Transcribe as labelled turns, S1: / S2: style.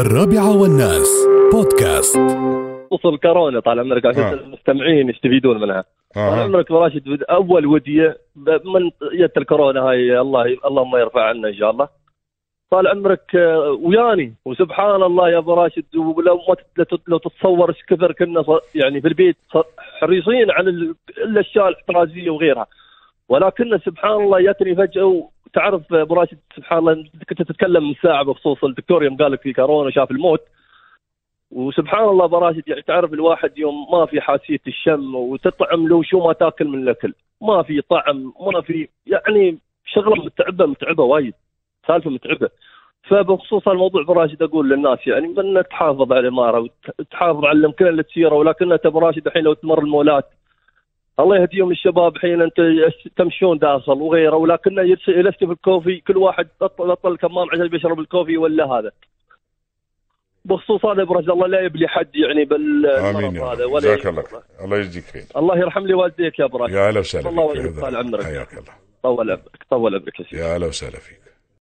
S1: الرابعة والناس. بودكاست.
S2: خصوصا الكورونا طال عمرك عشان
S3: آه.
S2: المستمعين يستفيدون منها. طال
S3: أها
S2: عمرك راشد أول ودية من جت الكورونا هاي الله اللهم يرفع عنا إن شاء الله. طال عمرك آه، وياني. وسبحان الله يا أبو راشد ولو ما لو تت- لو تتصور إيش كثر كنا يعني في البيت حريصين على ال- الأشياء الاحترازية وغيرها. ولكن سبحان الله جاتني فجأة وتعرف أبو راشد سبحان الله كنت تتكلم من ساعة بخصوص الدكتور يوم قال لك في كورونا شاف الموت. وسبحان الله أبو راشد يعني تعرف الواحد يوم ما في حاسية الشم وتطعم له شو ما تاكل من الأكل. ما في طعم ما في يعني شغلة متعبة متعبة وايد سالفة متعبة. فبخصوص الموضوع أبو راشد أقول للناس يعني انك تحافظ على الإمارة وتحافظ على الامكان اللي تسيره ولكن انت أبو راشد الحين لو تمر المولات الله يهديهم الشباب أنت تمشون داخل وغيره ولكن يلست في الكوفي كل واحد بطل الكمام عشان بيشرب الكوفي ولا هذا. بخصوص هذا راشد الله لا يبلي حد يعني بالمرض
S3: آمين يا
S2: هذا ولا
S3: جزاك الله خير. الله يجزيك خير.
S2: الله يرحم لي والديك يا راشد
S3: يا هلا وسهلا
S2: الله يطال عمرك.
S3: حياك الله.
S2: طول عمرك. طول عمرك
S3: يا هلا وسهلا فيك.